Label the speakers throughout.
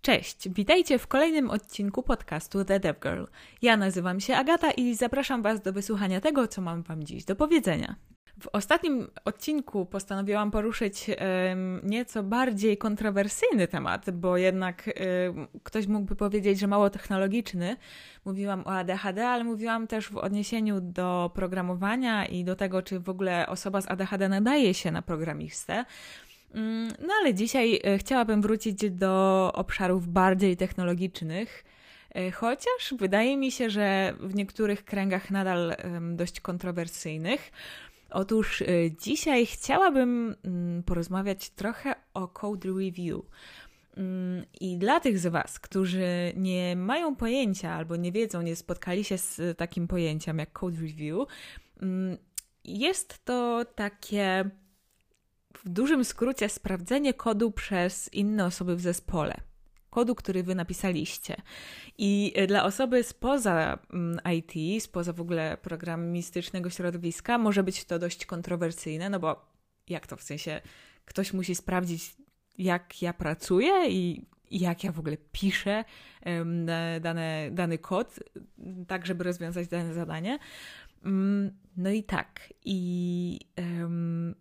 Speaker 1: Cześć, witajcie w kolejnym odcinku podcastu The Dev Girl. Ja nazywam się Agata i zapraszam Was do wysłuchania tego, co mam Wam dziś do powiedzenia. W ostatnim odcinku postanowiłam poruszyć nieco bardziej kontrowersyjny temat, bo jednak ktoś mógłby powiedzieć, że mało technologiczny. Mówiłam o ADHD, ale mówiłam też w odniesieniu do programowania i do tego, czy w ogóle osoba z ADHD nadaje się na programistę. Mm, no ale dzisiaj e, chciałabym wrócić do obszarów bardziej technologicznych, e, chociaż wydaje mi się, że w niektórych kręgach nadal dość kontrowersyjnych. Otóż e, dzisiaj chciałabym mm, porozmawiać trochę o code review. Mm, I dla tych z Was, którzy nie mają pojęcia albo nie wiedzą, nie spotkali się z takim pojęciem jak code review, jest to takie w dużym skrócie sprawdzenie kodu przez inne osoby w zespole. Kodu, który wy napisaliście. I e, dla osoby spoza mm, IT, spoza w ogóle programistycznego środowiska, może być to dość kontrowersyjne, no bo jak to w sensie ktoś musi sprawdzić, jak ja pracuję i jak ja w ogóle piszę dane, dany kod, tak żeby rozwiązać dane zadanie. Um, no i tak. I um,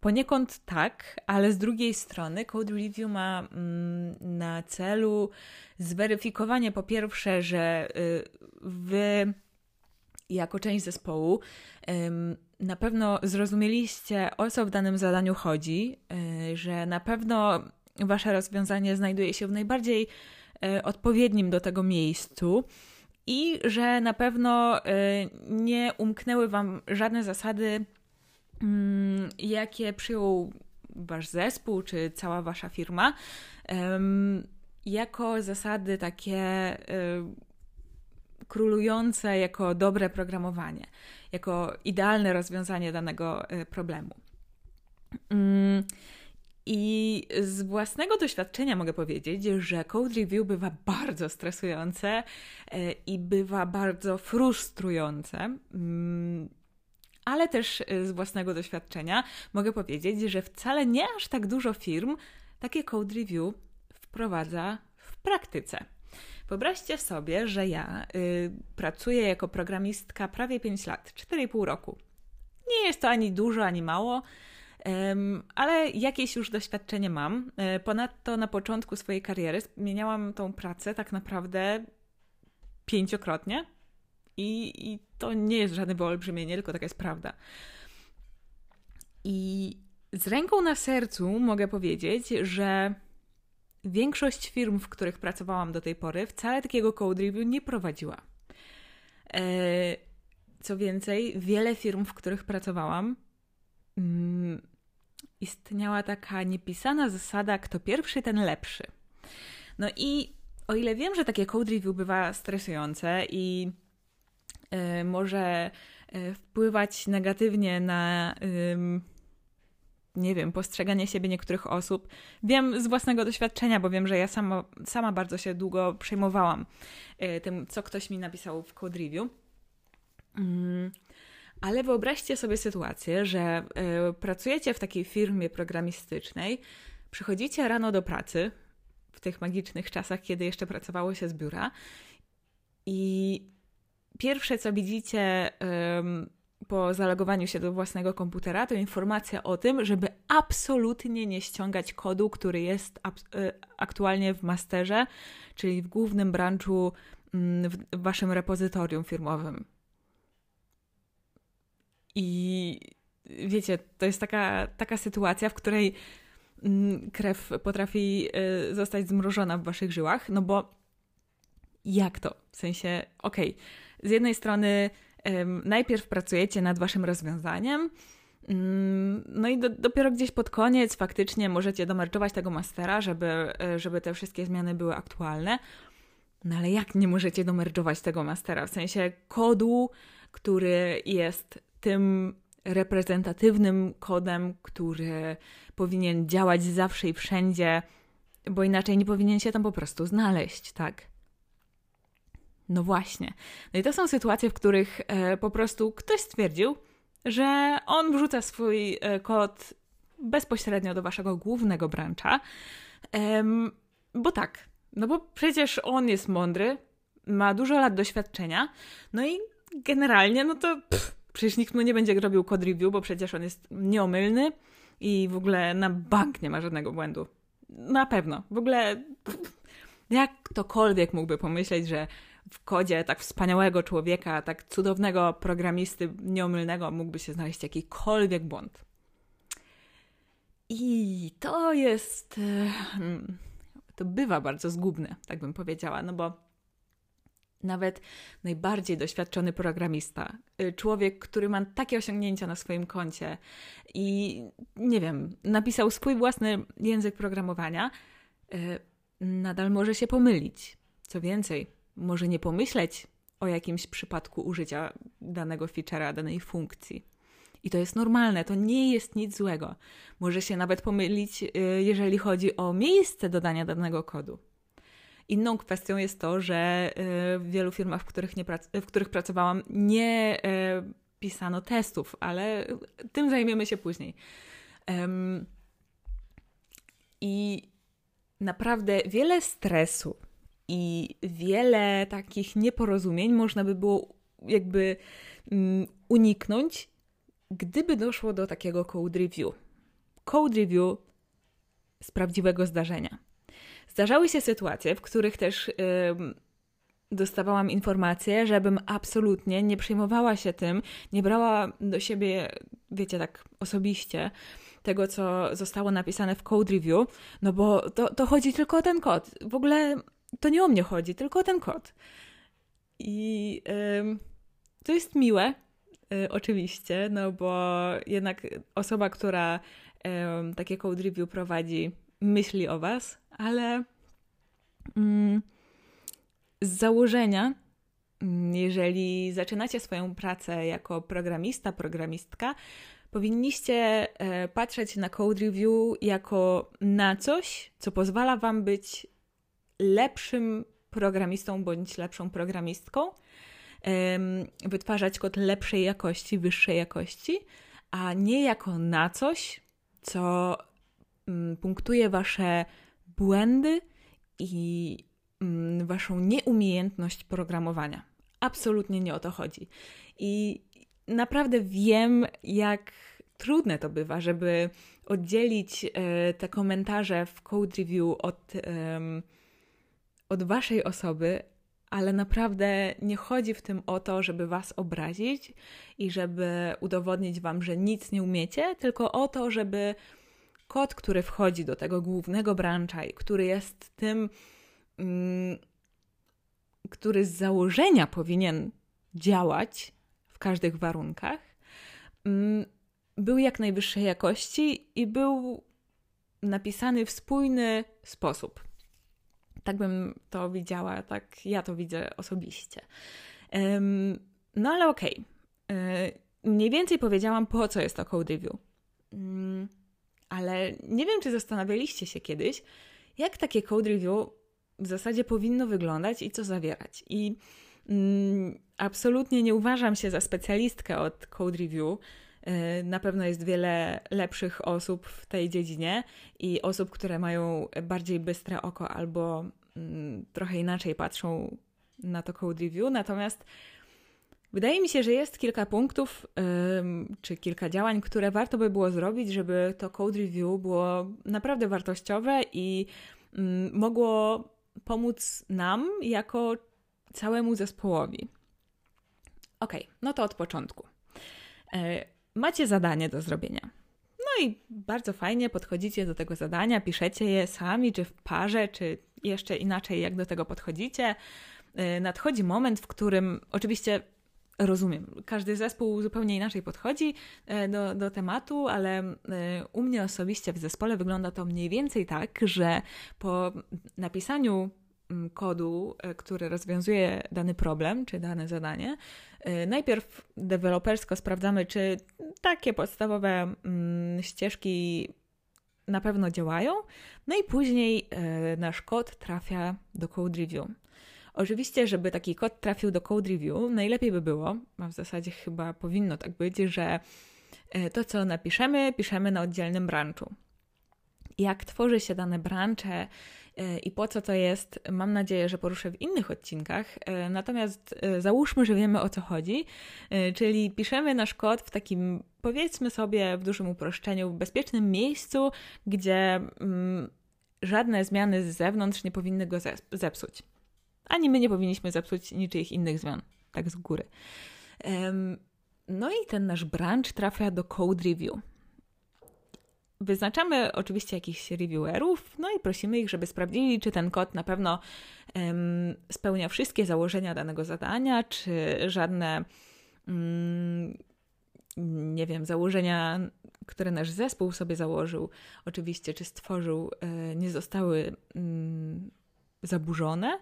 Speaker 1: Poniekąd tak, ale z drugiej strony Code Review ma mm, na celu zweryfikowanie po pierwsze, że y, wy jako część zespołu na pewno zrozumieliście o co w danym zadaniu chodzi, y, że na pewno wasze rozwiązanie znajduje się w najbardziej y, odpowiednim do tego miejscu i że na pewno nie umknęły wam żadne zasady jakie przyjął wasz zespół czy cała wasza firma jako zasady takie królujące jako dobre programowanie, jako idealne rozwiązanie danego e, problemu. Mm, I z własnego doświadczenia mogę powiedzieć, że code review bywa bardzo stresujące e, i bywa bardzo frustrujące. Ale też y, z własnego doświadczenia mogę powiedzieć, że wcale nie aż tak dużo firm takie code review wprowadza w praktyce. Wyobraźcie sobie, że ja y, pracuję jako programistka prawie 5 lat, 4,5 roku. Nie jest to ani dużo, ani mało, ale jakieś już doświadczenie mam. E, ponadto na początku swojej kariery zmieniałam tą pracę tak naprawdę pięciokrotnie i, I to nie jest żadne wyolbrzymienie, tylko taka jest prawda. I z ręką na sercu mogę powiedzieć, że większość firm, w których pracowałam do tej pory, wcale takiego code review nie prowadziła. E, co więcej, wiele firm, w których pracowałam, mm, istniała taka niepisana zasada, kto pierwszy, ten lepszy. No i o ile wiem, że takie code review bywa stresujące i może e, wpływać negatywnie na nie wiem, postrzeganie siebie niektórych osób. Wiem z własnego doświadczenia, bo wiem, że ja sama, sama bardzo się długo przejmowałam e, tym, co ktoś mi napisał w code review. Mm, ale wyobraźcie sobie sytuację, że pracujecie w takiej firmie programistycznej, przychodzicie rano do pracy, w tych magicznych czasach, kiedy jeszcze pracowało się z biura, i pierwsze, co widzicie po zalogowaniu się do własnego komputera, to informacja o tym, żeby absolutnie nie ściągać kodu, który jest e, aktualnie w masterze, czyli w głównym branchu mm, w waszym repozytorium firmowym. I wiecie, to jest taka, taka sytuacja, w której mm, krew potrafi e, zostać zmrożona w waszych żyłach, no bo jak to? W sensie, okej, okay, z jednej strony najpierw pracujecie nad waszym rozwiązaniem, mm, no i do, dopiero gdzieś pod koniec faktycznie możecie domerczować tego mastera, żeby, e, żeby te wszystkie zmiany były aktualne. No ale jak nie możecie domerczować tego mastera? W sensie kodu, który jest tym reprezentatywnym kodem, który powinien działać zawsze i wszędzie, bo inaczej nie powinien się tam po prostu znaleźć, tak? No właśnie. No i to są sytuacje, w których e, po prostu ktoś stwierdził, że on wrzuca swój e, kod bezpośrednio do waszego głównego brancha, bo tak, no bo przecież on jest mądry, ma dużo lat doświadczenia, no i generalnie, no to pff, przecież nikt mu nie będzie robił code review, bo przecież on jest nieomylny i w ogóle na bank nie ma żadnego błędu. Na pewno. W ogóle pff, jak ktokolwiek mógłby pomyśleć, że w kodzie tak wspaniałego człowieka, tak cudownego programisty nieomylnego mógłby się znaleźć jakikolwiek błąd. I to jest. E, hmm, to bywa bardzo zgubne, tak bym powiedziała, no bo nawet najbardziej doświadczony programista, y, człowiek, który ma takie osiągnięcia na swoim koncie i nie wiem, napisał swój własny język programowania, y, nadal może się pomylić. Co więcej, może nie pomyśleć o jakimś przypadku użycia danego feature'a, danej funkcji. I to jest normalne, to nie jest nic złego. Może się nawet pomylić, y, jeżeli chodzi o miejsce dodania danego kodu. Inną kwestią jest to, że y, w wielu firmach, w których, nie prac- w których pracowałam, nie y, pisano testów, ale tym zajmiemy się później. I naprawdę wiele stresu i wiele takich nieporozumień można by było jakby mm, uniknąć, gdyby doszło do takiego code review. Code review z prawdziwego zdarzenia. Zdarzały się sytuacje, w których też yy, dostawałam informacje, żebym absolutnie nie przejmowała się tym, nie brała do siebie, wiecie, tak osobiście tego, co zostało napisane w code review, no bo to, to chodzi tylko o ten kod. W ogóle to nie o mnie chodzi, tylko o ten kod. I to jest miłe, yy, oczywiście, no bo jednak osoba, która takie code review prowadzi, myśli o Was, ale mm, z założenia, mm, jeżeli zaczynacie swoją pracę jako programista, programistka, powinniście e, patrzeć na code review jako na coś, co pozwala Wam być lepszym programistą bądź lepszą programistką, wytwarzać kod lepszej jakości, wyższej jakości, a nie jako na coś, co mm, punktuje Wasze błędy i mm, waszą nieumiejętność programowania. Absolutnie nie o to chodzi. I naprawdę wiem, jak trudne to bywa, żeby oddzielić e, te komentarze w code review od, od waszej osoby, ale naprawdę nie chodzi w tym o to, żeby was obrazić i żeby udowodnić wam, że nic nie umiecie, tylko o to, żeby kod, który wchodzi do tego głównego brancha i który jest tym, mm, który z założenia powinien działać w każdych warunkach, mm, był jak najwyższej jakości i był napisany w spójny sposób. Tak bym to widziała, tak ja to widzę osobiście. No ale okej. Okay. E, mniej więcej powiedziałam, po co jest to code review. Mm, ale nie wiem, czy zastanawialiście się kiedyś, jak takie code review w zasadzie powinno wyglądać i co zawierać. I mm, absolutnie nie uważam się za specjalistkę od code review. Y, na pewno jest wiele lepszych osób w tej dziedzinie i osób, które mają bardziej bystre oko albo mm, trochę inaczej patrzą na to code review. Natomiast Wydaje mi się, że jest kilka punktów czy kilka działań, które warto by było zrobić, żeby to code review było naprawdę wartościowe i mm, mogło pomóc nam jako całemu zespołowi. Ok, no to od początku. Macie zadanie do zrobienia. No i bardzo fajnie podchodzicie do tego zadania, piszecie je sami, czy w parze, czy jeszcze inaczej, jak do tego podchodzicie. E, nadchodzi moment, w którym oczywiście Rozumiem. Każdy zespół zupełnie inaczej podchodzi e, do, do tematu, ale e, u mnie osobiście w zespole wygląda to mniej więcej tak, że po napisaniu kodu, e, który rozwiązuje dany problem czy dane zadanie, najpierw dewelopersko sprawdzamy, czy takie podstawowe mm, ścieżki na pewno działają, no i później nasz kod trafia do code review. Oczywiście, żeby taki kod trafił do code review, najlepiej by było, a w zasadzie chyba powinno tak być, że e, to, co napiszemy, piszemy na oddzielnym branchu. Jak tworzy się dane brancze e, i po co to jest, mam nadzieję, że poruszę w innych odcinkach. E, natomiast załóżmy, że wiemy o co chodzi, czyli piszemy nasz kod w takim, powiedzmy sobie, w dużym uproszczeniu, bezpiecznym miejscu, gdzie mm, żadne zmiany z zewnątrz nie powinny go zepsuć ani my nie powinniśmy zepsuć niczyich innych zmian, tak z góry. No i ten nasz branch trafia do code review. Wyznaczamy oczywiście jakichś reviewerów, no i prosimy ich, żeby sprawdzili, czy ten kod na pewno um, spełnia wszystkie założenia danego zadania, czy żadne, um, nie wiem, założenia, które nasz zespół sobie założył, oczywiście, czy stworzył, e, nie zostały um, zaburzone.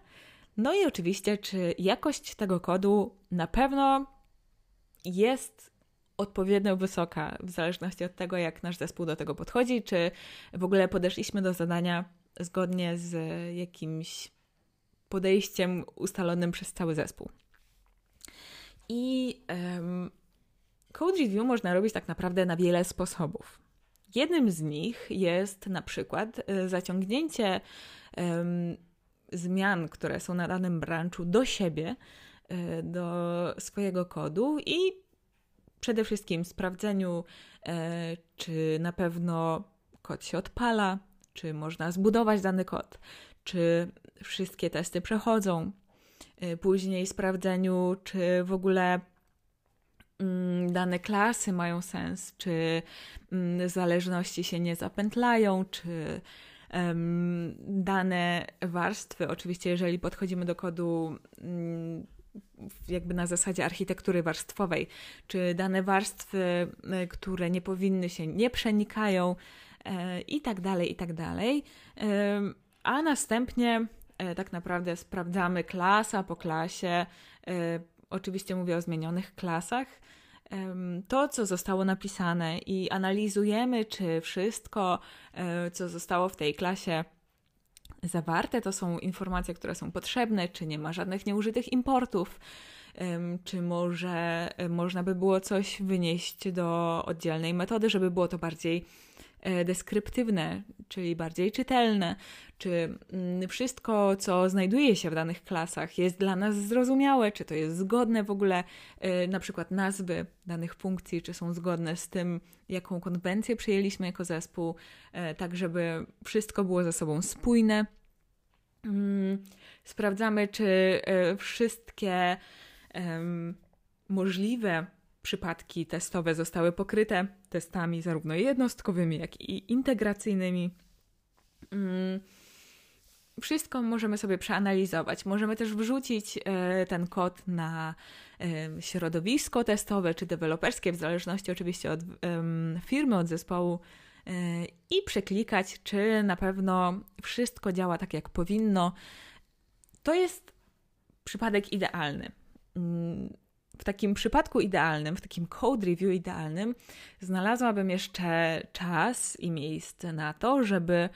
Speaker 1: No i oczywiście, czy jakość tego kodu na pewno jest odpowiednio wysoka, w zależności od tego, jak nasz zespół do tego podchodzi, czy w ogóle podeszliśmy do zadania zgodnie z jakimś podejściem ustalonym przez cały zespół. I um, code review można robić tak naprawdę na wiele sposobów. Jednym z nich jest na przykład e, zaciągnięcie um, zmian, które są na danym branchu do siebie, e, do swojego kodu i przede wszystkim sprawdzeniu, e, czy na pewno kod się odpala, czy można zbudować dany kod, czy wszystkie testy przechodzą. E, później sprawdzeniu, czy w ogóle mm, dane klasy mają sens, czy mm, zależności się nie zapętlają, czy dane warstwy. Oczywiście, jeżeli podchodzimy do kodu mm, jakby na zasadzie architektury warstwowej, czy dane warstwy, e, które nie powinny się, nie przenikają e, i tak dalej, i tak dalej. A następnie tak naprawdę sprawdzamy klasa po klasie. Oczywiście mówię o zmienionych klasach to, co zostało napisane i analizujemy, czy wszystko, co zostało w tej klasie zawarte, to są informacje, które są potrzebne, czy nie ma żadnych nieużytych importów, czy może e, można by było coś wynieść do oddzielnej metody, żeby było to bardziej deskryptywne, czyli bardziej czytelne, czy mm, wszystko, co znajduje się w danych klasach, jest dla nas zrozumiałe, czy to jest zgodne w ogóle, e, na przykład nazwy danych funkcji, czy są zgodne z tym, jaką konwencję przyjęliśmy jako zespół, e, tak żeby wszystko było ze sobą spójne. Mm, sprawdzamy, czy wszystkie możliwe przypadki testowe zostały pokryte testami zarówno jednostkowymi, jak i integracyjnymi. Mm, wszystko możemy sobie przeanalizować. Możemy też wrzucić e, ten kod na e, środowisko testowe czy deweloperskie, w zależności oczywiście od firmy, od zespołu, e, i przeklikać, czy na pewno wszystko działa tak, jak powinno. To jest przypadek idealny mm, w takim przypadku idealnym, w takim code review idealnym, znalazłabym jeszcze czas i miejsce na to, żeby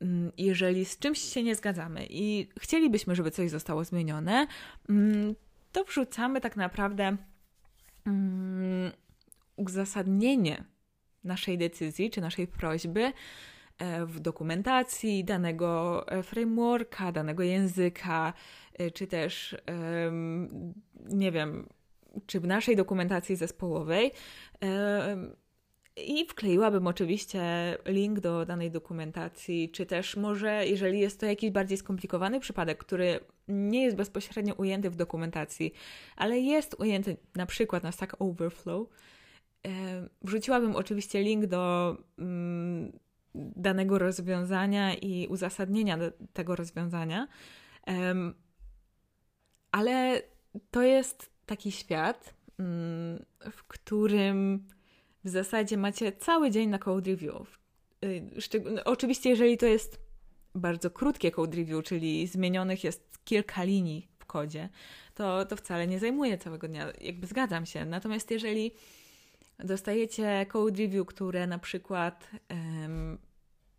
Speaker 1: mm, jeżeli z czymś się nie zgadzamy i chcielibyśmy, żeby coś zostało zmienione, mm, to wrzucamy tak naprawdę mm, uzasadnienie naszej decyzji czy naszej prośby e, w dokumentacji danego e, frameworka, danego języka, e, czy też, nie wiem, czy w naszej dokumentacji zespołowej. I wkleiłabym oczywiście link do danej dokumentacji, czy też może, jeżeli jest to jakiś bardziej skomplikowany przypadek, który nie jest bezpośrednio ujęty w dokumentacji, ale jest ujęty na przykład na Stack Overflow, wrzuciłabym oczywiście link do mm, danego rozwiązania i uzasadnienia tego rozwiązania, ale to jest taki świat, mm, w którym w zasadzie macie cały dzień na code review. Y, no, oczywiście, jeżeli to jest bardzo krótkie code review, czyli zmienionych jest kilka linii w kodzie, to, to wcale nie zajmuje całego dnia. Jakby zgadzam się. Natomiast jeżeli dostajecie code review, które na przykład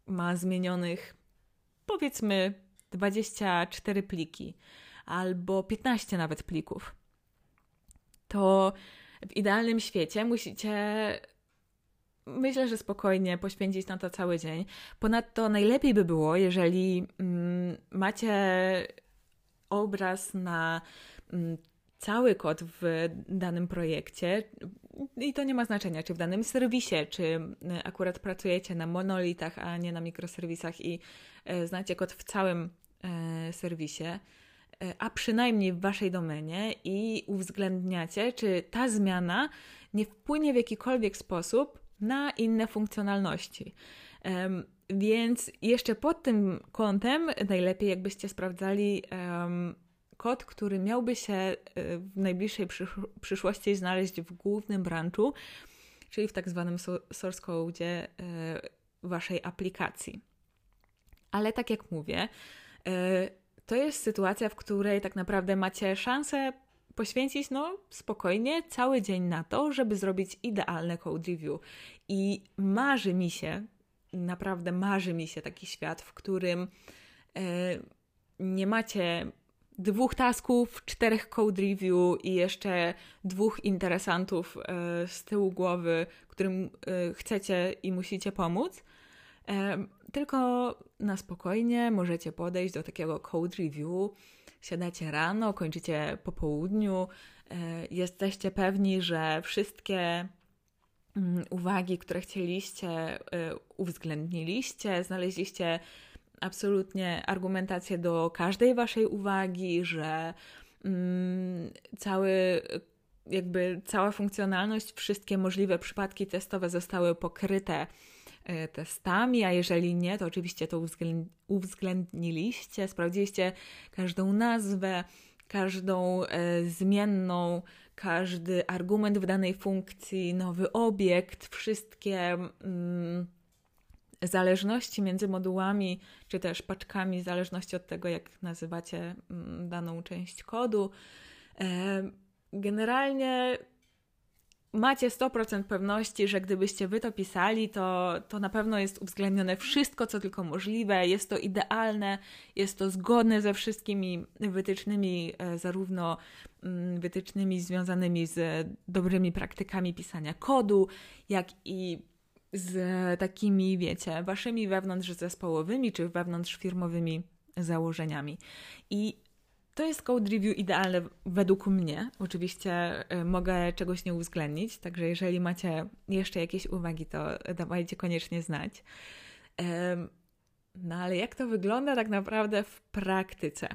Speaker 1: ma zmienionych powiedzmy 24 pliki, albo 15 nawet plików. To w idealnym świecie musicie myślę, że spokojnie poświęcić na to cały dzień. Ponadto najlepiej by było, jeżeli mm, macie obraz na mm, cały kod w danym projekcie i to nie ma znaczenia, czy w danym serwisie, czy y, akurat pracujecie na monolitach, a nie na mikroserwisach i e, znacie kod w całym e, serwisie, a przynajmniej w waszej domenie i uwzględniacie, czy ta zmiana nie wpłynie w jakikolwiek sposób na inne funkcjonalności. Więc jeszcze pod tym kątem najlepiej, jakbyście sprawdzali kod, który miałby się e, w najbliższej przyszłości znaleźć w głównym branchu, czyli w tak zwanym source code e, waszej aplikacji. Ale tak jak mówię, e, to jest sytuacja, w której tak naprawdę macie szansę poświęcić no spokojnie cały dzień na to, żeby zrobić idealne code review. I marzy mi się, naprawdę marzy mi się taki świat, w którym nie macie dwóch tasków, czterech code review i jeszcze dwóch interesantów e, z tyłu głowy, którym e, chcecie i musicie pomóc. E, tylko na spokojnie możecie podejść do takiego code review. Siadacie rano, kończycie po południu, jesteście pewni, że wszystkie mm, uwagi, które chcieliście, uwzględniliście, znaleźliście absolutnie argumentację do każdej Waszej uwagi, że mm, cały jakby cała funkcjonalność, wszystkie możliwe przypadki testowe zostały pokryte e, testami, a jeżeli nie, to oczywiście to uwzględniliście, sprawdziliście każdą nazwę, każdą e, zmienną, każdy argument w danej funkcji, nowy obiekt, wszystkie. Mm, zależności między modułami, czy też paczkami, w zależności od tego, jak nazywacie mm, daną część kodu. E, generalnie macie 100% pewności, że gdybyście wy to pisali, to, to na pewno jest uwzględnione wszystko, co tylko możliwe. Jest to idealne, jest to zgodne ze wszystkimi wytycznymi, e, zarówno mm, wytycznymi związanymi z dobrymi praktykami pisania kodu, jak i z takimi, wiecie, waszymi wewnątrz zespołowymi czy wewnątrz firmowymi założeniami. I to jest code review idealne według mnie. Oczywiście y, mogę czegoś nie uwzględnić, także jeżeli macie jeszcze jakieś uwagi, to dawajcie koniecznie znać. No ale jak to wygląda tak naprawdę w praktyce?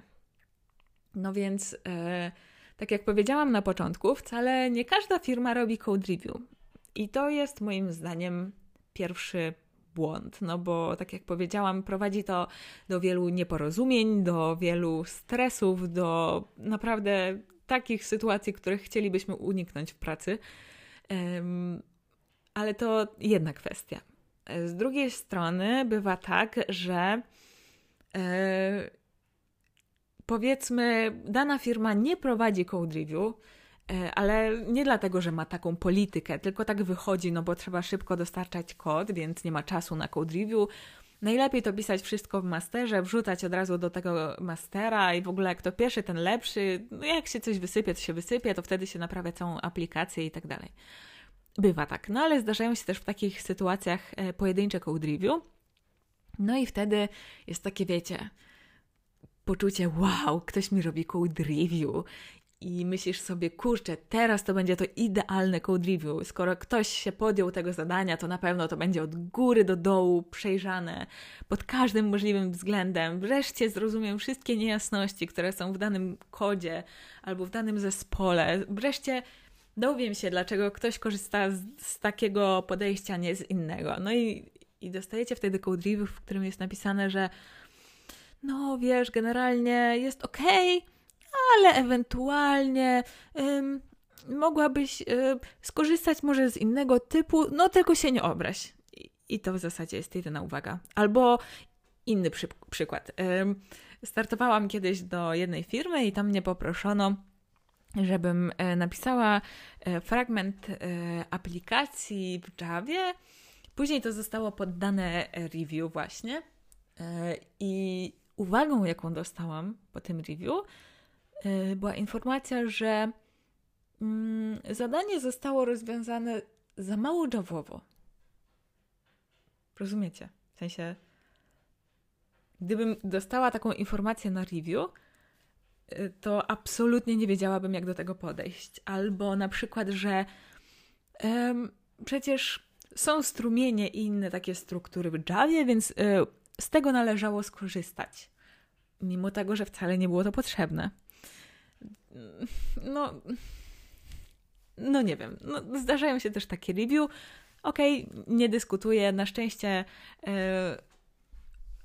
Speaker 1: No więc, e, tak jak powiedziałam na początku, wcale nie każda firma robi code review. I to jest moim zdaniem pierwszy błąd, no bo tak jak powiedziałam, prowadzi to do wielu nieporozumień, do wielu stresów, do naprawdę takich sytuacji, których chcielibyśmy uniknąć w pracy. Ale to jedna kwestia. Z drugiej strony bywa tak, że e, powiedzmy, dana firma nie prowadzi code review, ale nie dlatego, że ma taką politykę, tylko tak wychodzi, no bo trzeba szybko dostarczać kod, więc nie ma czasu na code review. Najlepiej to pisać wszystko w masterze, wrzucać od razu do tego mastera i w ogóle jak to pierwszy, ten lepszy, no jak się coś wysypie, to się wysypie, to wtedy się naprawia całą aplikację i tak dalej. Bywa tak, no ale zdarzają się też w takich sytuacjach e, pojedyncze code review. No i wtedy jest takie, wiecie, poczucie, wow, ktoś mi robi code review i myślisz sobie, kurczę, teraz to będzie to idealne code review. Skoro ktoś się podjął tego zadania, to na pewno to będzie od góry do dołu przejrzane pod każdym możliwym względem. Wreszcie zrozumiem wszystkie niejasności, które są w danym kodzie albo w danym zespole. Wreszcie dowiem się, dlaczego ktoś korzysta z, z takiego podejścia, nie z innego. No i, i dostajecie wtedy code review, w którym jest napisane, że no wiesz, generalnie jest ok ale ewentualnie ym, mogłabyś y, skorzystać może z innego typu, no tylko się nie obraź. I, i to w zasadzie jest jedyna uwaga. Albo inny przy, przykład. Ym, startowałam kiedyś do jednej firmy i tam mnie poproszono, żebym e, napisała e, fragment e, aplikacji w Javie. Później to zostało poddane review właśnie. I uwagą, jaką dostałam po tym review, była informacja, że mm, zadanie zostało rozwiązane za mało javowo. Rozumiecie? W sensie, gdybym dostała taką informację na review, y, to absolutnie nie wiedziałabym, jak do tego podejść. Albo na przykład, że um, przecież są strumienie i inne takie struktury w Javie, więc y, z tego należało skorzystać. Mimo tego, że wcale nie było to potrzebne. No, no nie wiem. No, zdarzają się też takie review. Okej, okay, nie dyskutuję. Na szczęście yy,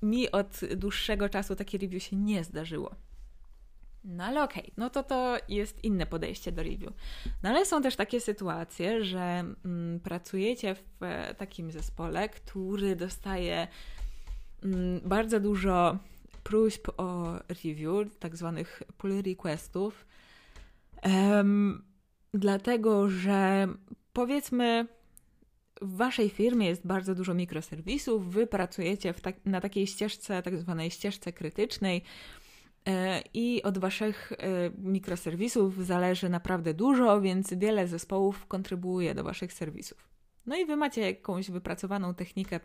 Speaker 1: mi od dłuższego czasu takie review się nie zdarzyło. No ale okej, okay, no to to jest inne podejście do review. No ale są też takie sytuacje, że mm, pracujecie w e, takim zespole, który dostaje mm, bardzo dużo próśb o review, tak zwanych pull requestów, um, dlatego że powiedzmy w waszej firmie jest bardzo dużo mikroserwisów, wy pracujecie tak, na takiej ścieżce, tak zwanej ścieżce krytycznej, e, i od Waszych e, mikroserwisów zależy naprawdę dużo, więc wiele zespołów kontrybuuje do Waszych serwisów. No i Wy macie jakąś wypracowaną technikę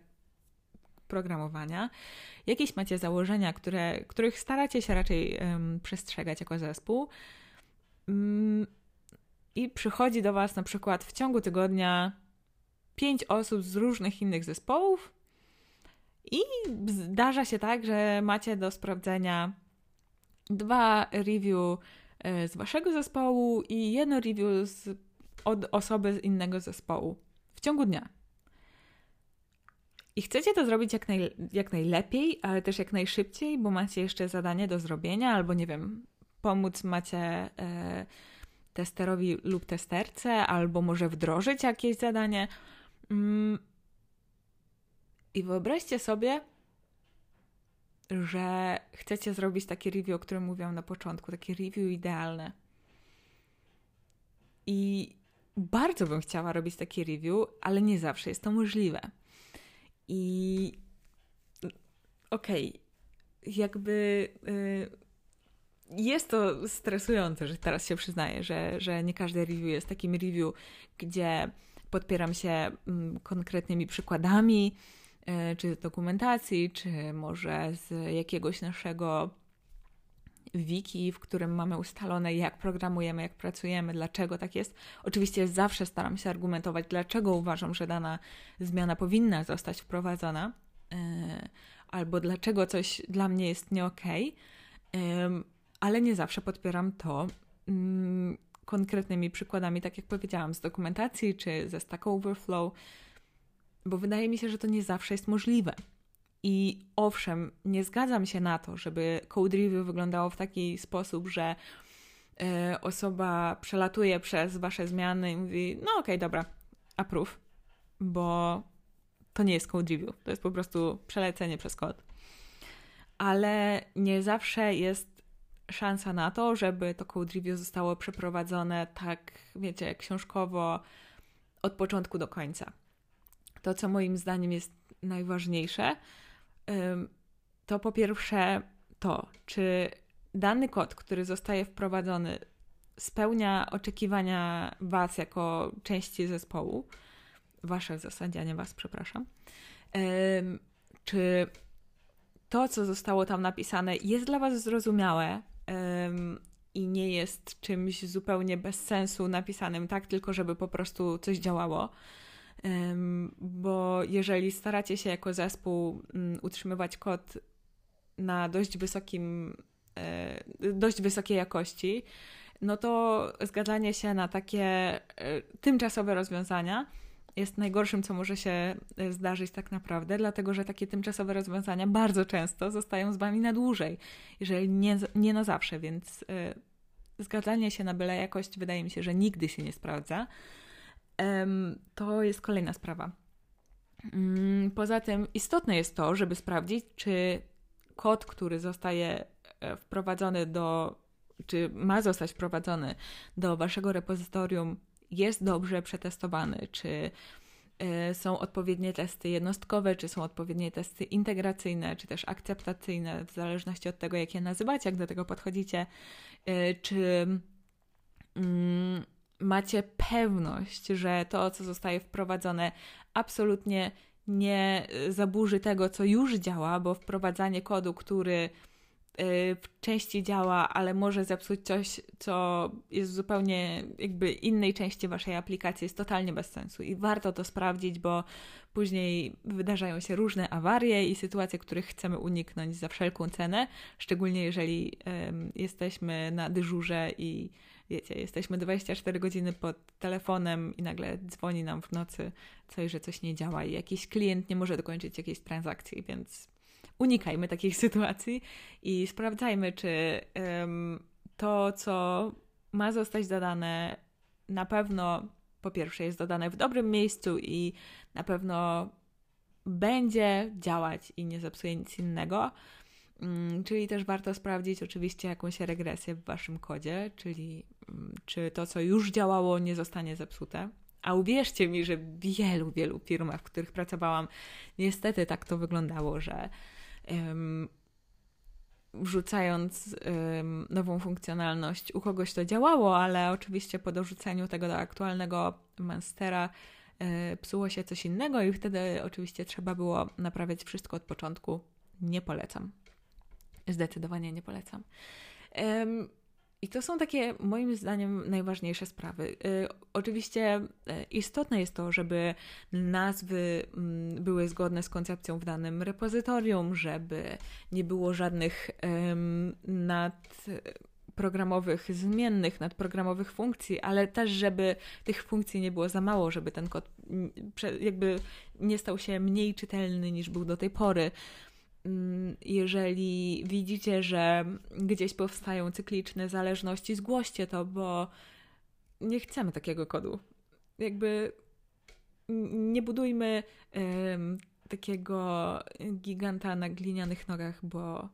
Speaker 1: programowania, jakieś macie założenia, które, których staracie się raczej przestrzegać jako zespół. Um, I przychodzi do Was na przykład w ciągu tygodnia pięć osób z różnych innych zespołów, i zdarza się tak, że macie do sprawdzenia dwa review e, z waszego zespołu i jedno review z, od osoby z innego zespołu w ciągu dnia. I chcecie to zrobić jak, naj, jak najlepiej, ale też jak najszybciej, bo macie jeszcze zadanie do zrobienia, albo nie wiem, pomóc macie e, testerowi lub testerce, albo może wdrożyć jakieś zadanie. Mm. I wyobraźcie sobie, że chcecie zrobić takie review, o którym mówiłam na początku, takie review idealne. I bardzo bym chciała robić takie review, ale nie zawsze jest to możliwe. I okej, okay, jakby y, jest to stresujące, że teraz się przyznaję, że, że nie każde review jest takim review, gdzie podpieram się mm, konkretnymi przykładami, y, czy z dokumentacji, czy może z jakiegoś naszego wiki, w którym mamy ustalone, jak programujemy, jak pracujemy, dlaczego tak jest. Oczywiście zawsze staram się argumentować, dlaczego uważam, że dana zmiana powinna zostać wprowadzona, yy, albo dlaczego coś dla mnie jest nie okej, okay, ale nie zawsze podpieram to yy, konkretnymi przykładami, tak jak powiedziałam, z dokumentacji czy ze Stack Overflow, bo wydaje mi się, że to nie zawsze jest możliwe. I owszem, nie zgadzam się na to, żeby code review wyglądało w taki sposób, że y, osoba przelatuje przez wasze zmiany i mówi: No, okej, okay, dobra, approve, bo to nie jest code review, to jest po prostu przelecenie przez kod. Ale nie zawsze jest szansa na to, żeby to code review zostało przeprowadzone tak, wiecie, książkowo od początku do końca. To, co moim zdaniem jest najważniejsze, to po pierwsze to, czy dany kod, który zostaje wprowadzony, spełnia oczekiwania Was jako części zespołu, Wasze w zasadzie, a nie Was, przepraszam. Czy to, co zostało tam napisane, jest dla Was zrozumiałe i nie jest czymś zupełnie bez sensu napisanym tak, tylko żeby po prostu coś działało. Bo jeżeli staracie się jako zespół mm, utrzymywać kod na dość wysokim, e, dość wysokiej jakości, no to zgadzanie się na takie e, tymczasowe rozwiązania jest najgorszym, co może się e, zdarzyć tak naprawdę, dlatego że takie tymczasowe rozwiązania bardzo często zostają z Wami na dłużej, jeżeli nie, nie na zawsze, więc zgadzanie się na byle jakość wydaje mi się, że nigdy się nie sprawdza to jest kolejna sprawa. Mm, poza tym istotne jest to, żeby sprawdzić, czy kod, który zostaje e, wprowadzony do, czy ma zostać wprowadzony do waszego repozytorium, jest dobrze przetestowany, czy y, są odpowiednie testy jednostkowe, czy są odpowiednie testy integracyjne, czy też akceptacyjne, w zależności od tego, jak je nazywacie, jak do tego podchodzicie, y, czy mm, macie pewność, że to, co zostaje wprowadzone, absolutnie nie zaburzy tego, co już działa, bo wprowadzanie kodu, który części działa, ale może zepsuć coś, co jest zupełnie jakby innej części waszej aplikacji, jest totalnie bez sensu i warto to sprawdzić, bo później wydarzają się różne awarie i sytuacje, których chcemy uniknąć za wszelką cenę, szczególnie jeżeli um, jesteśmy na dyżurze i wiecie, jesteśmy 24 godziny pod telefonem i nagle dzwoni nam w nocy coś, że coś nie działa i jakiś klient nie może dokończyć jakiejś transakcji, więc unikajmy takich sytuacji i sprawdzajmy, czy um, to, co ma zostać dodane, na pewno po pierwsze jest dodane w dobrym miejscu i na pewno będzie działać i nie zepsuje nic innego. Um, czyli też warto sprawdzić oczywiście jakąś regresję w waszym kodzie, czyli um, czy to, co już działało, nie zostanie zepsute. A uwierzcie mi, że w wielu, wielu firmach, w których pracowałam, niestety tak to wyglądało, że wrzucając nową funkcjonalność, u kogoś to działało, ale oczywiście po dorzuceniu tego do aktualnego Monstera e, psuło się coś innego i wtedy oczywiście trzeba było naprawiać wszystko od początku. Nie polecam. Zdecydowanie nie polecam. Um, i to są takie, moim zdaniem, najważniejsze sprawy. Y, oczywiście y, istotne jest to, żeby nazwy mm, były zgodne z koncepcją w danym repozytorium, żeby nie było żadnych nadprogramowych zmiennych, nadprogramowych funkcji, ale też, żeby tych funkcji nie było za mało, żeby ten kod jakby nie stał się mniej czytelny niż był do tej pory. Mm, jeżeli widzicie, że gdzieś powstają cykliczne zależności, zgłoście to, bo nie chcemy takiego kodu. Jakby nie budujmy takiego giganta na glinianych nogach, bo,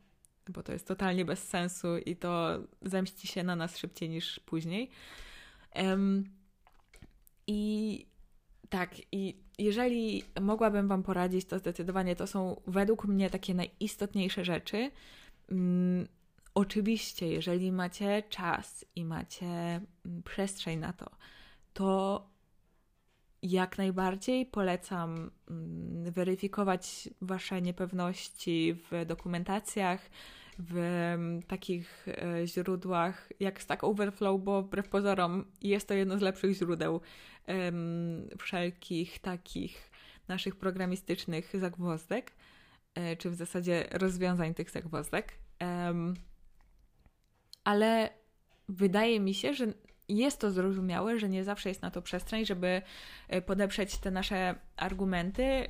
Speaker 1: bo to jest totalnie bez sensu i to zemści się na nas szybciej niż później. I tak, i jeżeli mogłabym Wam poradzić, to zdecydowanie to są według mnie takie najistotniejsze rzeczy. Um, oczywiście, jeżeli macie czas i macie mm, przestrzeń na to, to jak najbardziej polecam um, weryfikować Wasze niepewności w dokumentacjach, w takich e, źródłach jak Stack Overflow, bo wbrew pozorom jest to jedno z lepszych źródeł wszelkich takich naszych programistycznych zagwozdek, e, czy w zasadzie rozwiązań tych zagwozdek. Ale wydaje mi się, że jest to zrozumiałe, że nie zawsze jest na to przestrzeń, żeby e, podeprzeć te nasze argumenty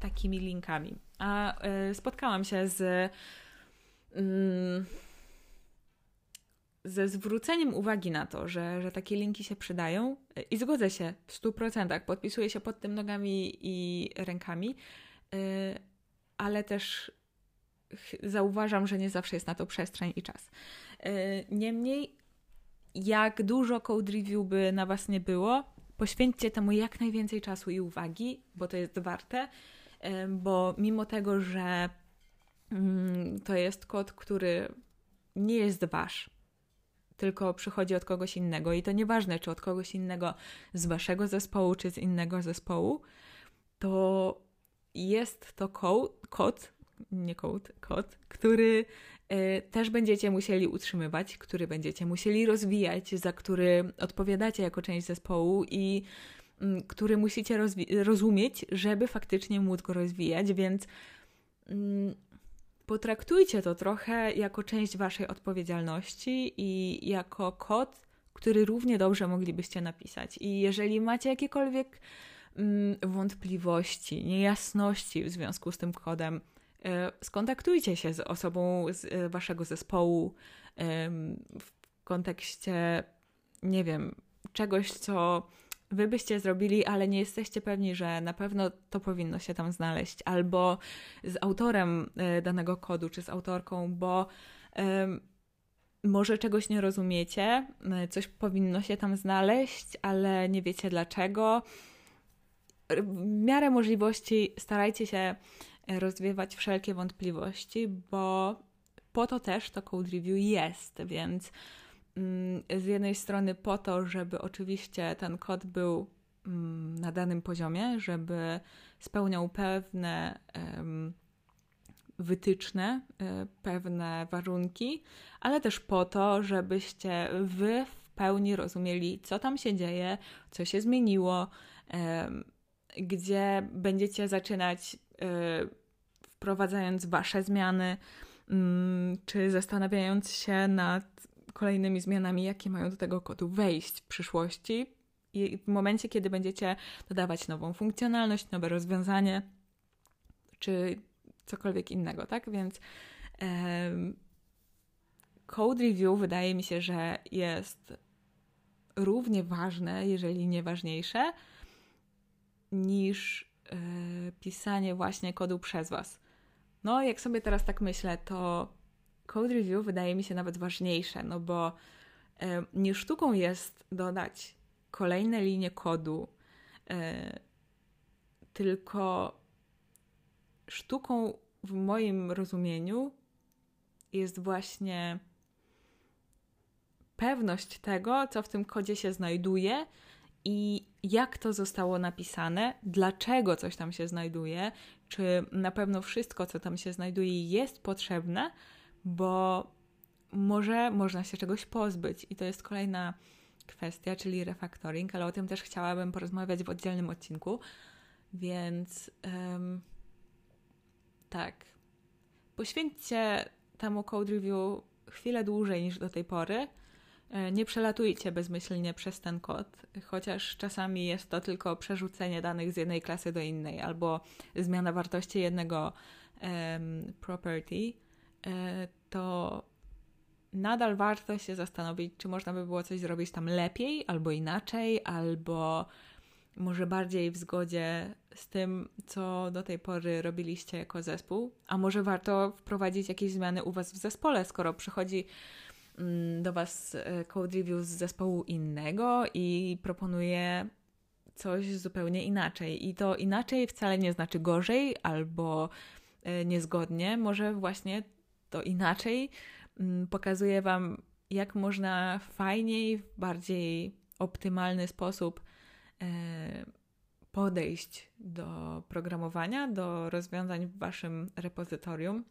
Speaker 1: takimi linkami. A spotkałam się z. Y, ze zwróceniem uwagi na to, że, że takie linki się przydają i zgodzę się w 100%, podpisuję się pod tym nogami i rękami, e, ale też zauważam, że nie zawsze jest na to przestrzeń i czas. E, niemniej, jak dużo code review by na Was nie było, poświęćcie temu jak najwięcej czasu i uwagi, bo to jest warte, bo mimo tego, że mm, to jest kod, który nie jest Wasz, tylko przychodzi od kogoś innego. I to nieważne, czy od kogoś innego z waszego zespołu, czy z innego zespołu, to jest to kod, nie kod, kod, który y, też będziecie musieli utrzymywać, który będziecie musieli rozwijać, za który odpowiadacie jako część zespołu i y, który musicie rozumieć, żeby faktycznie móc go rozwijać, więc y, potraktujcie to trochę jako część waszej odpowiedzialności i jako kod, który równie dobrze moglibyście napisać. I jeżeli macie jakiekolwiek mm, wątpliwości, niejasności w związku z tym kodem, e, skontaktujcie się z osobą z e, waszego zespołu w kontekście, nie wiem, czegoś, co wy byście zrobili, ale nie jesteście pewni, że na pewno to powinno się tam znaleźć, albo z autorem e, danego kodu, czy z autorką, bo może czegoś nie rozumiecie, e, coś powinno się tam znaleźć, ale nie wiecie dlaczego. w miarę możliwości starajcie się rozwiewać wszelkie wątpliwości, bo po to też to code review jest, więc z jednej strony po to, żeby oczywiście ten kod był mm, na danym poziomie, żeby spełniał pewne wytyczne, e, pewne warunki, ale też po to, żebyście wy w pełni rozumieli, co tam się dzieje, co się zmieniło, gdzie będziecie zaczynać e, wprowadzając wasze zmiany, mm, czy zastanawiając się nad kolejnymi zmianami, jakie mają do tego kodu wejść w przyszłości. I w momencie, kiedy będziecie dodawać nową funkcjonalność, nowe rozwiązanie, czy cokolwiek innego, tak? Więc um, code review wydaje mi się, że jest równie ważne, jeżeli nie ważniejsze, niż e, pisanie właśnie kodu przez Was. No, jak sobie teraz tak myślę, to code review wydaje mi się nawet ważniejsze, no bo nie sztuką jest dodać kolejne linie kodu, tylko sztuką w moim rozumieniu jest właśnie pewność tego, co w tym kodzie się znajduje i jak to zostało napisane, dlaczego coś tam się znajduje, czy na pewno wszystko, co tam się znajduje, jest potrzebne, bo może można się czegoś pozbyć. I to jest kolejna kwestia, czyli refactoring, ale o tym też chciałabym porozmawiać w oddzielnym odcinku. Więc um, tak. Poświęćcie temu code review chwilę dłużej niż do tej pory E, nie przelatujcie bezmyślnie przez ten kod, chociaż czasami jest to tylko przerzucenie danych z jednej klasy do innej albo zmiana wartości jednego um, property, to nadal warto się zastanowić, czy można by było coś zrobić tam lepiej albo inaczej, albo może bardziej w zgodzie z tym, co do tej pory robiliście jako zespół, a może warto wprowadzić jakieś zmiany u Was w zespole, skoro przychodzi Mm, do Was e, code review z zespołu innego i proponuje coś zupełnie inaczej. I to inaczej wcale nie znaczy gorzej albo e, niezgodnie. Może właśnie to inaczej mm, pokazuje Wam, jak można fajniej, w bardziej optymalny sposób e, podejść do programowania, do rozwiązań w Waszym repozytorium.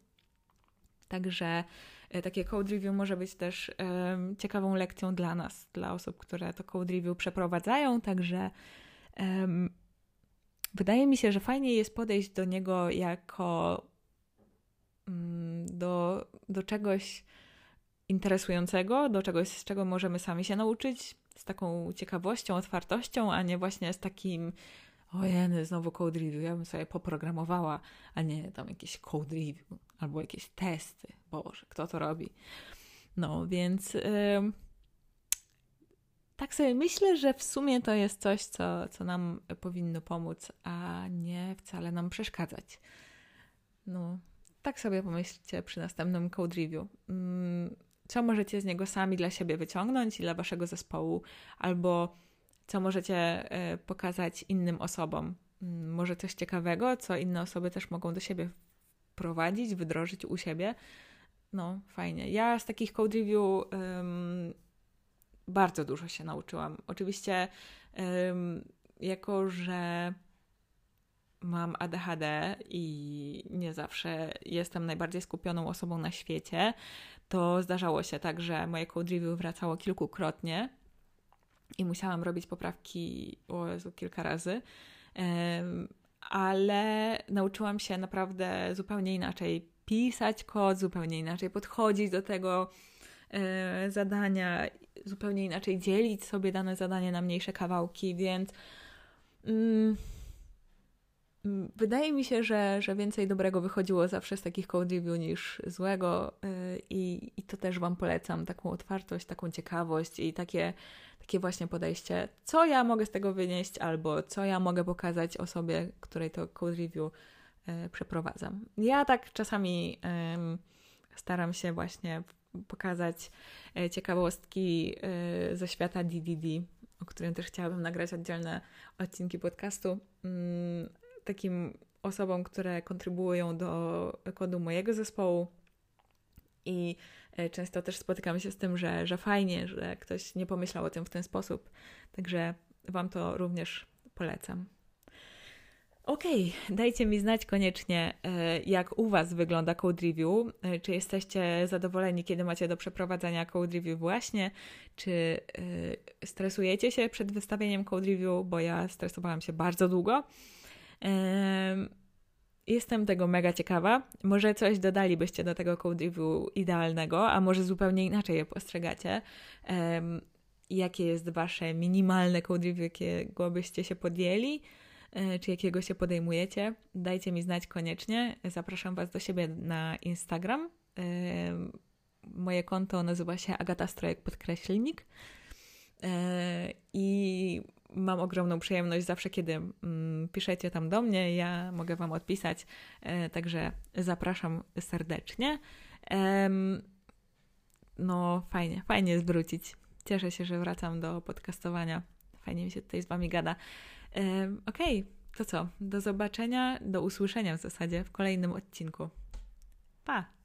Speaker 1: Także E, takie code review może być też um, ciekawą lekcją dla nas, dla osób, które to code review przeprowadzają, także wydaje mi się, że fajnie jest podejść do niego jako do, do czegoś interesującego, do czegoś, z czego możemy sami się nauczyć, z taką ciekawością, otwartością, a nie właśnie z takim ojeny, znowu code review, ja bym sobie poprogramowała, a nie tam jakieś code review albo jakieś testy. Boże, kto to robi? No, więc yy, tak sobie myślę, że w sumie to jest coś, co, co nam powinno pomóc, a nie wcale nam przeszkadzać. No, tak sobie pomyślcie przy następnym code review. Yy, co możecie z niego sami dla siebie wyciągnąć i dla waszego zespołu, albo co możecie y, pokazać innym osobom. Mm, może coś ciekawego, co inne osoby też mogą do siebie wprowadzić, wdrożyć u siebie. No, fajnie. Ja z takich code review um, bardzo dużo się nauczyłam. Oczywiście, um, jako że mam ADHD i nie zawsze jestem najbardziej skupioną osobą na świecie, to zdarzało się tak, że moje code review wracało kilkukrotnie i musiałam robić poprawki o Jezu, kilka razy. Ale nauczyłam się naprawdę zupełnie inaczej pisać kod, zupełnie inaczej podchodzić do tego e, zadania, zupełnie inaczej dzielić sobie dane zadanie na mniejsze kawałki, więc mm, wydaje mi się, że, że więcej dobrego wychodziło zawsze z takich code review niż złego e, i, i to też Wam polecam, taką otwartość, taką ciekawość i takie takie właśnie podejście, co ja mogę z tego wynieść, albo co ja mogę pokazać osobie, której to code review y, przeprowadzam. Ja tak czasami y, staram się właśnie pokazać y, ciekawostki ze świata DDD, o którym też chciałabym nagrać oddzielne odcinki podcastu. Takim osobom, które kontrybuują do kodu mojego zespołu. I e, często też spotykamy się z tym, że, że fajnie, że ktoś nie pomyślał o tym w ten sposób. Także Wam to również polecam. Okay, dajcie mi znać koniecznie, e, jak u Was wygląda code review. E, czy jesteście zadowoleni, kiedy macie do przeprowadzenia code review właśnie? Czy stresujecie się przed wystawieniem code review, bo ja stresowałam się bardzo długo. Jestem tego mega ciekawa. Może coś dodalibyście do tego code review idealnego, a może zupełnie inaczej je postrzegacie. Um, jakie jest wasze minimalne code review, jakiego byście się podjęli, e, czy jakiego się podejmujecie? Dajcie mi znać koniecznie. Zapraszam was do siebie na Instagram. moje konto nazywa się Agata Strojek Podkreślnik. E, I mam ogromną przyjemność zawsze, kiedy mm, piszecie tam do mnie, ja mogę Wam odpisać, e, także zapraszam serdecznie. No, fajnie, fajnie jest wrócić. Cieszę się, że wracam do podcastowania. Fajnie mi się tutaj z Wami gada. Okej, okay, to co? Do zobaczenia, do usłyszenia w zasadzie w kolejnym odcinku. Pa!